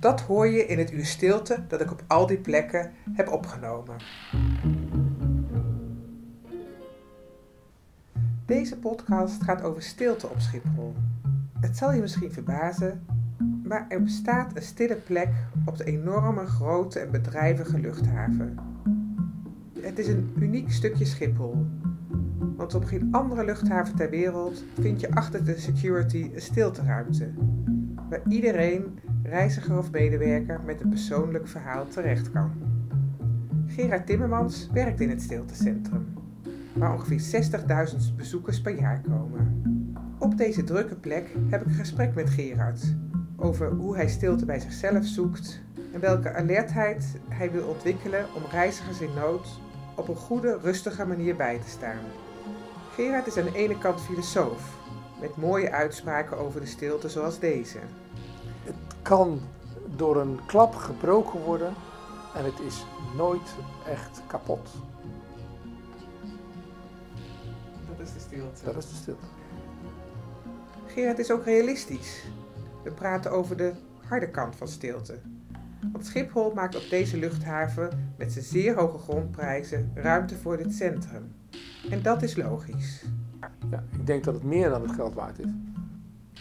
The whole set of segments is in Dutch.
Dat hoor je in het uur stilte dat ik op al die plekken heb opgenomen. Deze podcast gaat over stilte op Schiphol. Het zal je misschien verbazen, maar er bestaat een stille plek op de enorme grote en bedrijvige luchthaven. Het is een uniek stukje Schiphol, want op geen andere luchthaven ter wereld vind je achter de security een stilteruimte, waar iedereen reiziger of medewerker met een persoonlijk verhaal terecht kan. Gerard Timmermans werkt in het stiltecentrum, waar ongeveer 60.000 bezoekers per jaar komen. Op deze drukke plek heb ik een gesprek met Gerard over hoe hij stilte bij zichzelf zoekt en welke alertheid hij wil ontwikkelen om reizigers in nood op een goede, rustige manier bij te staan. Gerard is aan de ene kant filosoof, met mooie uitspraken over de stilte zoals deze kan door een klap gebroken worden en het is nooit echt kapot. Dat is de stilte. Dat is de stilte. Gerard is ook realistisch. We praten over de harde kant van stilte. Want Schiphol maakt op deze luchthaven met zijn zeer hoge grondprijzen ruimte voor dit centrum. En dat is logisch. Ja, ik denk dat het meer dan het geld waard is.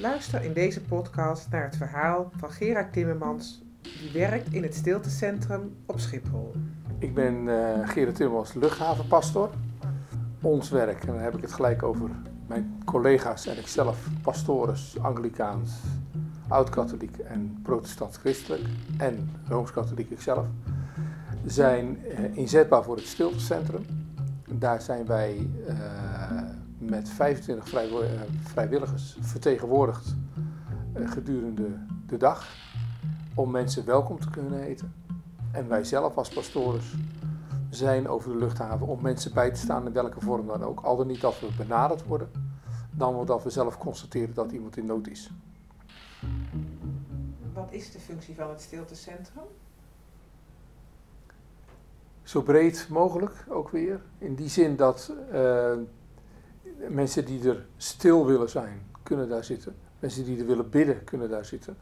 Luister in deze podcast naar het verhaal van Gerard Timmermans, die werkt in het stiltecentrum op Schiphol. Ik ben uh, Gerard Timmermans, luchthavenpastor. Ons werk, en dan heb ik het gelijk over mijn collega's en ikzelf, pastores, Anglikaans, oud-katholiek en protestant-christelijk en rooms-katholiek ikzelf, zijn uh, inzetbaar voor het stiltecentrum. Daar zijn wij uh, met 25 vrij, uh, vrijwilligers vertegenwoordigd uh, gedurende de dag om mensen welkom te kunnen heten. En wij zelf als pastores zijn over de luchthaven om mensen bij te staan in welke vorm dan ook. Al dan niet dat we benaderd worden, dan dat we zelf constateren dat iemand in nood is. Wat is de functie van het stiltecentrum? Zo breed mogelijk ook weer. In die zin dat uh, mensen die er stil willen zijn, kunnen daar zitten. Mensen die er willen bidden, kunnen daar zitten.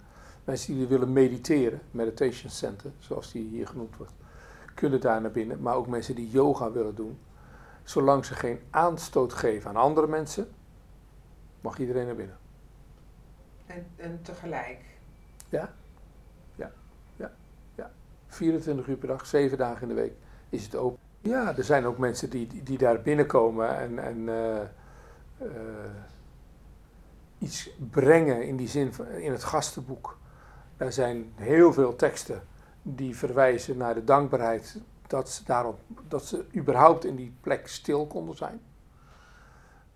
Mensen die er willen mediteren, meditation center, zoals die hier genoemd wordt, kunnen daar naar binnen. Maar ook mensen die yoga willen doen. Zolang ze geen aanstoot geven aan andere mensen, mag iedereen naar binnen. En, en tegelijk? Ja, ja, ja, ja. 24 uur per dag, 7 dagen in de week is het open. Ja, er zijn ook mensen die, die, die daar binnenkomen en, en uh, uh, iets brengen in die zin van in het gastenboek. Er zijn heel veel teksten die verwijzen naar de dankbaarheid dat ze, daarop, dat ze überhaupt in die plek stil konden zijn.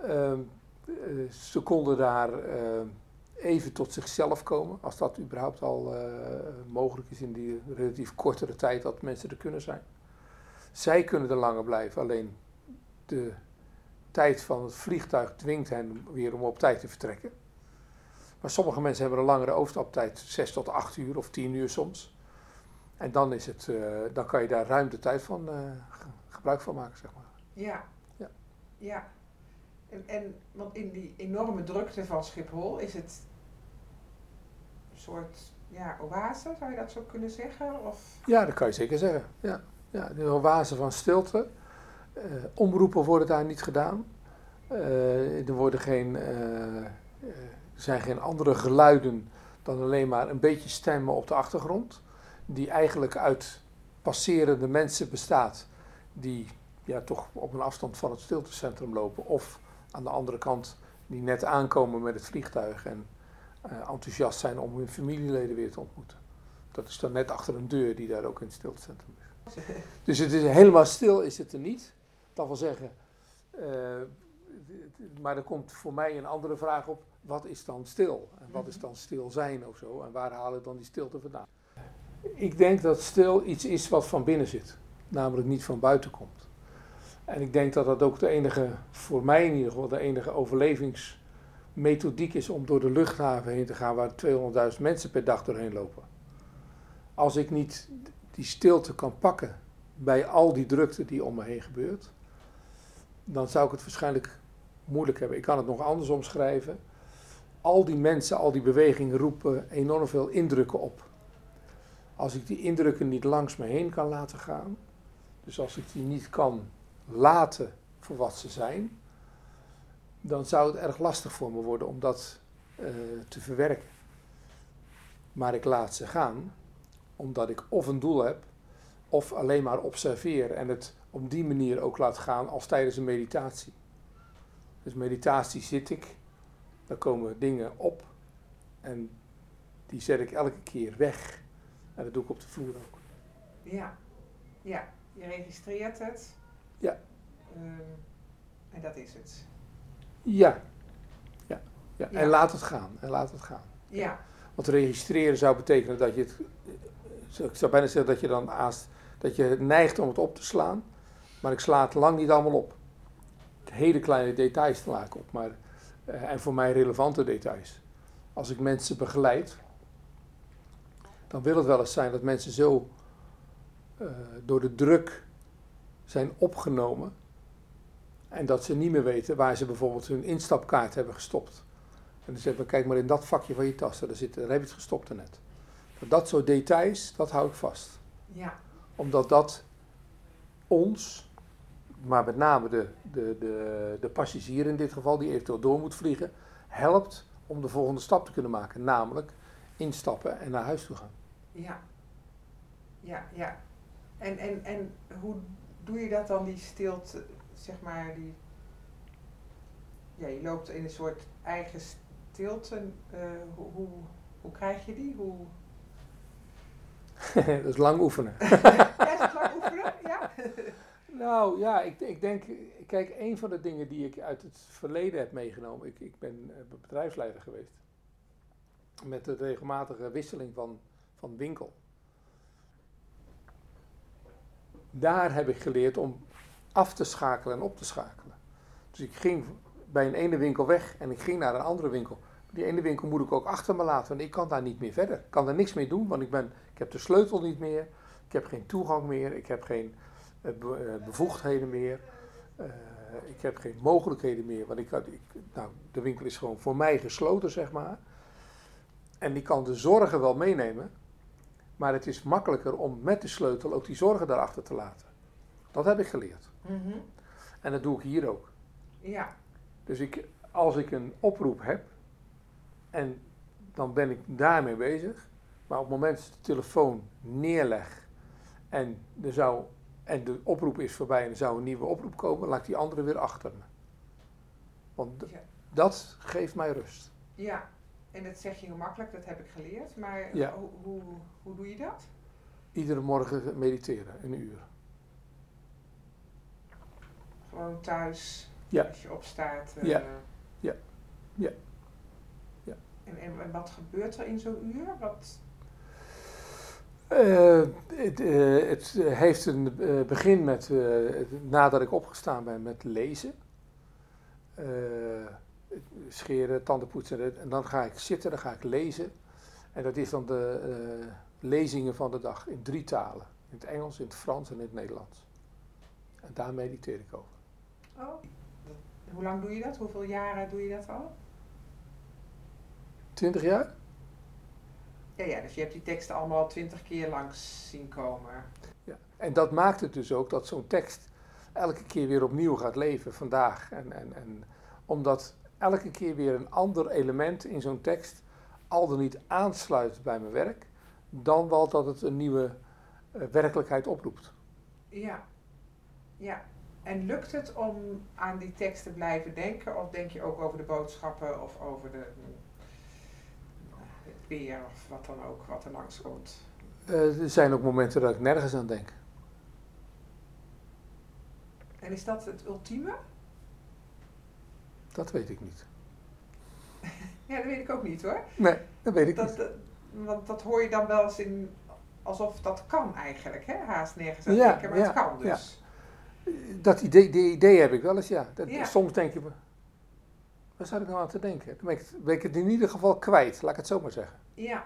Uh, ze konden daar even tot zichzelf komen, als dat überhaupt al mogelijk is in die relatief kortere tijd dat mensen er kunnen zijn. Zij kunnen er langer blijven, alleen de tijd van het vliegtuig dwingt hen weer om op tijd te vertrekken. Maar sommige mensen hebben een langere overstaptijd, 6 tot 8 uur of 10 uur soms. En dan, is het, uh, dan kan je daar ruim de tijd van uh, gebruik van maken, zeg maar. Ja. Ja. ja. En, en want in die enorme drukte van Schiphol is het een soort ja, oase, zou je dat zo kunnen zeggen? Of? Ja, dat kan je zeker zeggen. Ja, ja de oase van stilte. Uh, omroepen worden daar niet gedaan. Uh, er, worden geen, er zijn geen andere geluiden dan alleen maar een beetje stemmen op de achtergrond. Die eigenlijk uit passerende mensen bestaat die ja, toch op een afstand van het stiltecentrum lopen. Of aan de andere kant die net aankomen met het vliegtuig en eh, enthousiast zijn om hun familieleden weer te ontmoeten. Dat is dan net achter een deur die daar ook in het stiltecentrum is. Dus het is helemaal stil is het er niet. Dat wil zeggen, eh, maar er komt voor mij een andere vraag op. Wat is dan stil? En wat is dan stil zijn of zo? En waar halen dan die stilte vandaan? Ik denk dat stil iets is wat van binnen zit. Namelijk niet van buiten komt. En ik denk dat dat ook de enige, voor mij in ieder geval, de enige overlevingsmethodiek is om door de luchthaven heen te gaan waar 200.000 mensen per dag doorheen lopen. Als ik niet die stilte kan pakken bij al die drukte die om me heen gebeurt, dan zou ik het waarschijnlijk moeilijk hebben. Ik kan het nog anders omschrijven. Al die mensen, al die bewegingen roepen enorm veel indrukken op. Als ik die indrukken niet langs me heen kan laten gaan, dus als ik die niet kan laten voor wat ze zijn, dan zou het erg lastig voor me worden om dat uh, te verwerken. Maar ik laat ze gaan, omdat ik of een doel heb, of alleen maar observeer en het op die manier ook laat gaan als tijdens een meditatie. Dus meditatie zit ik, dan komen dingen op en die zet ik elke keer weg. En dat doe ik op de vloer ook. Ja, ja. je registreert het. Ja. Ehm, en dat is het. Ja. ja. Ja. En laat het gaan. En laat het gaan. Ja. Want registreren zou betekenen dat je het. Ik zou bijna zeggen dat je dan aast, dat je neigt om het op te slaan. Maar ik sla het lang niet allemaal op. Hele kleine details sla ik op. Maar, uh, en voor mij relevante details. Als ik mensen begeleid, dan wil het wel eens zijn dat mensen zo uh, door de druk zijn opgenomen. En dat ze niet meer weten waar ze bijvoorbeeld hun instapkaart hebben gestopt. En dan zeggen kijk maar in dat vakje van je tas, daar, zit, daar heb je het gestopt daarnet. Dat soort details, dat hou ik vast. Ja. Omdat dat ons, maar met name de, de, de, de passagier in dit geval, die eventueel door moet vliegen, helpt om de volgende stap te kunnen maken. Namelijk instappen en naar huis toe gaan. Ja, ja, ja. En, en, en hoe doe je dat dan, die stilte, zeg maar, die... Ja, je loopt in een soort eigen stilte. Uh, hoe, hoe, hoe krijg je die? Hoe... dat is lang oefenen. ja, is het lang oefenen? Ja. Nou ja, ik, ik denk, kijk, een van de dingen die ik uit het verleden heb meegenomen, ik, ik ben eh, bedrijfsleider geweest, met de regelmatige wisseling van, van winkel. Daar heb ik geleerd om af te schakelen en op te schakelen. Dus ik ging bij een ene winkel weg en ik ging naar een andere winkel. Die ene winkel moet ik ook achter me laten, want ik kan daar niet meer verder. Ik kan daar niks mee doen, want ik, ben, ik heb de sleutel niet meer. Ik heb geen toegang meer. Ik heb geen bevoegdheden meer. Uh, ik heb geen mogelijkheden meer. Want ik, ik, nou, de winkel is gewoon voor mij gesloten, zeg maar. En ik kan de zorgen wel meenemen. Maar het is makkelijker om met de sleutel ook die zorgen daarachter te laten. Dat heb ik geleerd. Mm -hmm. En dat doe ik hier ook. Ja. Dus ik, als ik een oproep heb, en dan ben ik daarmee bezig. Maar op het moment dat ik de telefoon neerleg en, er zou, en de oproep is voorbij en er zou een nieuwe oproep komen, laat ik die andere weer achter me. Want ja. dat geeft mij rust. Ja, en dat zeg je gemakkelijk, dat heb ik geleerd. Maar Ja. hoe, hoe, hoe doe je dat? Iedere morgen mediteren, een uur. Gewoon thuis, Ja. als je opstaat. eh, Ja. Ja. Ja. Ja. En, en, en wat gebeurt er in zo'n uur? Wat, Eh, het, eh, het heeft een eh, begin met, nadat ik opgestaan ben, met lezen. Scheren, tanden poetsen. En dan ga ik zitten, dan ga ik lezen. En dat is dan de lezingen van de dag in drie talen. In het Engels, in het Frans en in het Nederlands. En daar mediteer ik over. oh, hoe lang doe je dat? Hoeveel jaren doe je dat al? Twintig jaar? Ja, ja, dus je hebt die teksten allemaal twintig keer langs zien komen. Ja. En dat maakt het dus ook dat zo'n tekst elke keer weer opnieuw gaat leven vandaag. En, en, en omdat elke keer weer een ander element in zo'n tekst al dan niet aansluit bij mijn werk, dan wel dat het een nieuwe eh, werkelijkheid oproept. Ja. Ja. En lukt het om aan die tekst te blijven denken? Of denk je ook over de boodschappen of over de, weer of wat dan ook, wat er langskomt? Uh, er zijn ook momenten dat ik nergens aan denk. En is dat het ultieme? Dat weet ik niet. ja, dat weet ik ook niet hoor. Nee, dat weet ik dat, niet. Dat, want dat hoor je dan wel eens in, alsof dat kan eigenlijk, hè? Haast nergens aan Ja, denken, maar ja, het kan dus. Dat idee, die idee heb ik wel eens, ja. Dat, Ja. Soms denk je, waar zou ik nou aan te denken? Dan ben ik, het- ben ik het in ieder geval kwijt, laat ik het zo maar zeggen. Ja.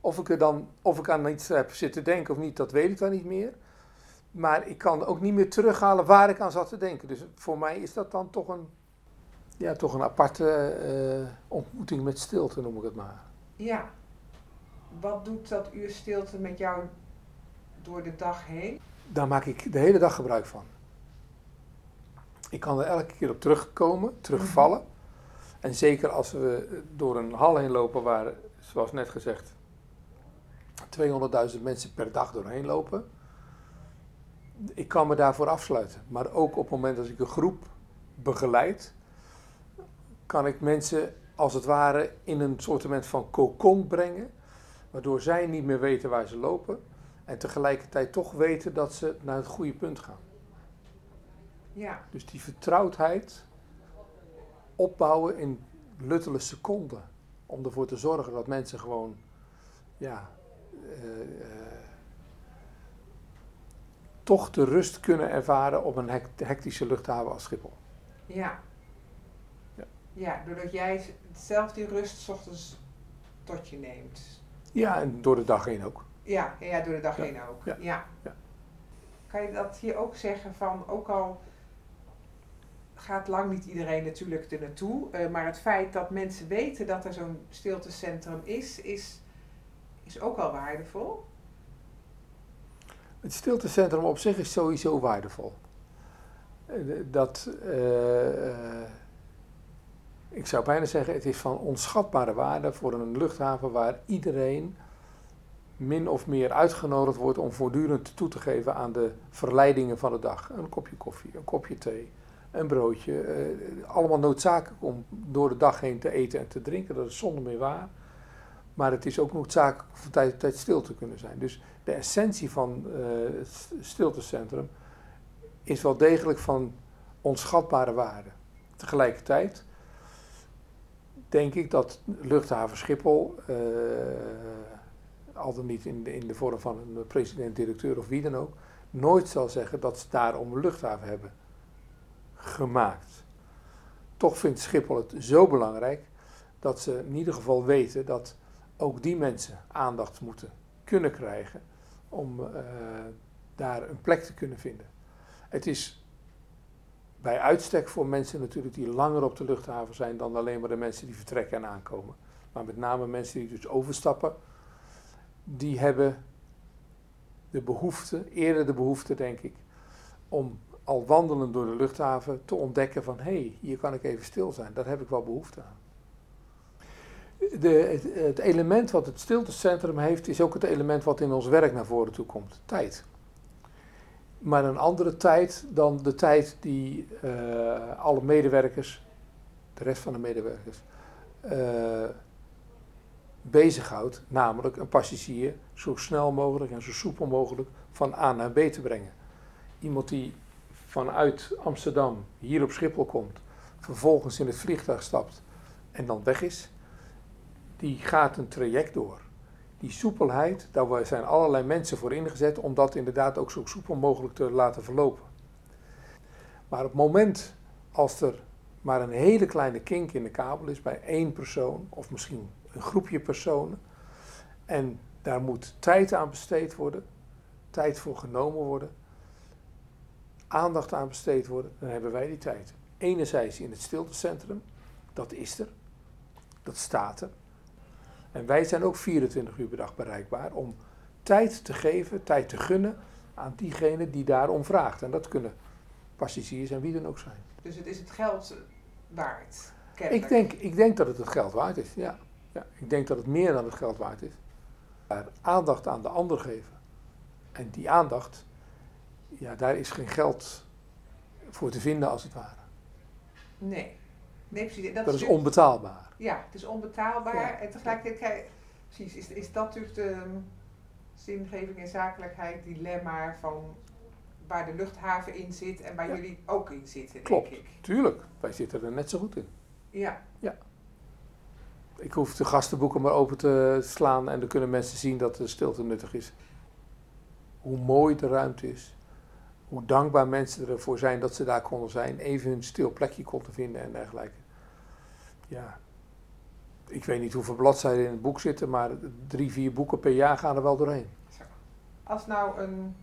Of ik, er dan, of ik aan iets heb zitten denken of niet, dat weet ik dan niet meer. Maar ik kan ook niet meer terughalen waar ik aan zat te denken. Dus voor mij is dat dan toch een, ja, toch een aparte eh, ontmoeting met stilte, noem ik het maar. Ja. Wat doet dat uur stilte met jou door de dag heen? Daar maak ik de hele dag gebruik van. Ik kan er elke keer op terugkomen, terugvallen. En zeker als we door een hal heen lopen waar, zoals net gezegd, 200.000 mensen per dag doorheen lopen. Ik kan me daarvoor afsluiten. Maar ook op het moment dat ik een groep begeleid, kan ik mensen als het ware in een soort van cocon brengen. Waardoor zij niet meer weten waar ze lopen. En tegelijkertijd toch weten dat ze naar het goede punt gaan. Ja. Dus die vertrouwdheid opbouwen in luttele seconden. Om ervoor te zorgen dat mensen gewoon, ja, eh, eh, toch de rust kunnen ervaren op een hect- hectische luchthaven als Schiphol. Ja. Ja. Ja, doordat jij zelf die rust ochtends tot je neemt. Ja, en door de dag heen ook. Ja, ja, door de dag Ja, heen ook. Ja. ja. Kan je dat hier ook zeggen van, ook al gaat lang niet iedereen natuurlijk er naartoe, eh, maar het feit dat mensen weten dat er zo'n stiltecentrum is, is, is ook al waardevol. Het stiltecentrum op zich is sowieso waardevol. Eh, Dat, eh, ik zou bijna zeggen, het is van onschatbare waarde voor een luchthaven waar iedereen min of meer uitgenodigd wordt om voortdurend toe te geven aan de verleidingen van de dag. Een kopje koffie, een kopje thee, een broodje. eh, allemaal noodzakelijk om door de dag heen te eten en te drinken. Dat is zonder meer waar. Maar het is ook noodzakelijk om van tijd tot tijd stil te kunnen zijn. Dus de essentie van eh, het stiltecentrum is wel degelijk van onschatbare waarde. Tegelijkertijd denk ik dat luchthaven Schiphol, eh, al dan niet in de, in de vorm van een president-directeur of wie dan ook, nooit zal zeggen dat ze daarom een luchthaven hebben gemaakt. Toch vindt Schiphol het zo belangrijk dat ze in ieder geval weten dat ook die mensen aandacht moeten kunnen krijgen om eh, daar een plek te kunnen vinden. Het is bij uitstek voor mensen natuurlijk die langer op de luchthaven zijn dan alleen maar de mensen die vertrekken en aankomen. Maar met name mensen die dus overstappen, die hebben de behoefte, eerder de behoefte denk ik, om al wandelend door de luchthaven te ontdekken van hé, hey, hier kan ik even stil zijn. Daar heb ik wel behoefte aan. De, het, element wat het stiltecentrum heeft, is ook het element wat in ons werk naar voren toe komt: tijd. Maar een andere tijd dan de tijd die eh, alle medewerkers, de rest van de medewerkers, eh bezighoudt. Namelijk een passagier zo snel mogelijk en zo soepel mogelijk van A naar B te brengen. Iemand die vanuit Amsterdam hier op Schiphol komt, vervolgens in het vliegtuig stapt en dan weg is, die gaat een traject door. Die soepelheid, daar zijn allerlei mensen voor ingezet om dat inderdaad ook zo soepel mogelijk te laten verlopen. Maar op het moment als er maar een hele kleine kink in de kabel is bij één persoon, of misschien een groepje personen, en daar moet tijd aan besteed worden, tijd voor genomen worden, aandacht aan besteed worden, dan hebben wij die tijd. Enerzijds in het stiltecentrum, dat is er, dat staat er. En wij zijn ook 24 uur per dag bereikbaar om tijd te geven, tijd te gunnen aan diegene die daarom vraagt. En dat kunnen passagiers en wie dan ook zijn. Dus het is het geld waard. Ik denk, ik denk dat het het geld waard is, ja. ja. Ik denk dat het meer dan het geld waard is. aandacht aan de ander geven. En die aandacht, ja, daar is geen geld voor te vinden als het ware. Nee. Nee, precies. Dat, is onbetaalbaar. Ja, het is onbetaalbaar. Ja. En tegelijkertijd, krijg- precies, is, is dat natuurlijk de um, zingeving en zakelijkheid dilemma van waar de luchthaven in zit en waar Ja. jullie ook in zitten, Klopt. denk ik. Tuurlijk, wij zitten er net zo goed in. Ja, Ik hoef de gastenboeken maar open te slaan en dan kunnen mensen zien dat de stilte nuttig is. Hoe mooi de ruimte is. Hoe dankbaar mensen ervoor zijn dat ze daar konden zijn. Even een stil plekje konden vinden en dergelijke. Ja. Ik weet niet hoeveel bladzijden in het boek zitten, maar drie, vier boeken per jaar gaan er wel doorheen. Als nou een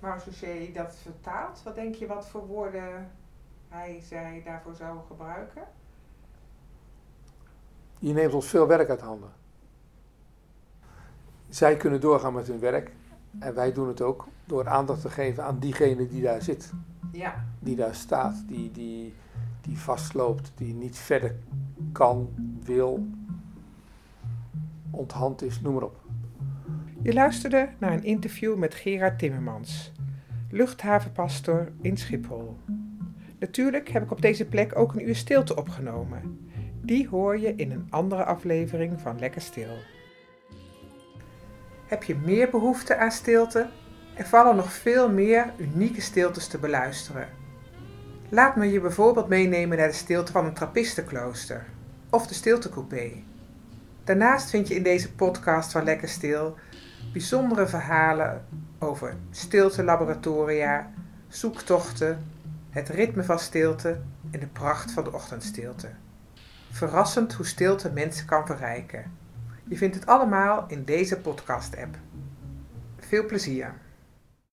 Marochet dat vertaalt, wat denk je wat voor woorden hij, zij daarvoor zou gebruiken? Je neemt ons veel werk uit handen. Zij kunnen doorgaan met hun werk. En wij doen het ook door aandacht te geven aan diegene die daar zit. Ja, Die daar staat, die, die, die vastloopt, die niet verder kan, wil, onthand is, noem maar op. Je luisterde naar een interview met Gerard Timmermans, luchthavenpastor in Schiphol. Natuurlijk heb ik op deze plek ook een uur stilte opgenomen. Die hoor je in een andere aflevering van Lekker Stil. Heb je meer behoefte aan stilte? Er vallen nog veel meer unieke stiltes te beluisteren. Laat me je bijvoorbeeld meenemen naar de stilte van een trappistenklooster of de stiltecoupé. Daarnaast vind je in deze podcast van Lekker Stil bijzondere verhalen over stiltelaboratoria, zoektochten, het ritme van stilte en de pracht van de ochtendstilte. Verrassend hoe stilte mensen kan verrijken. Je vindt het allemaal in deze podcast-app. Veel plezier!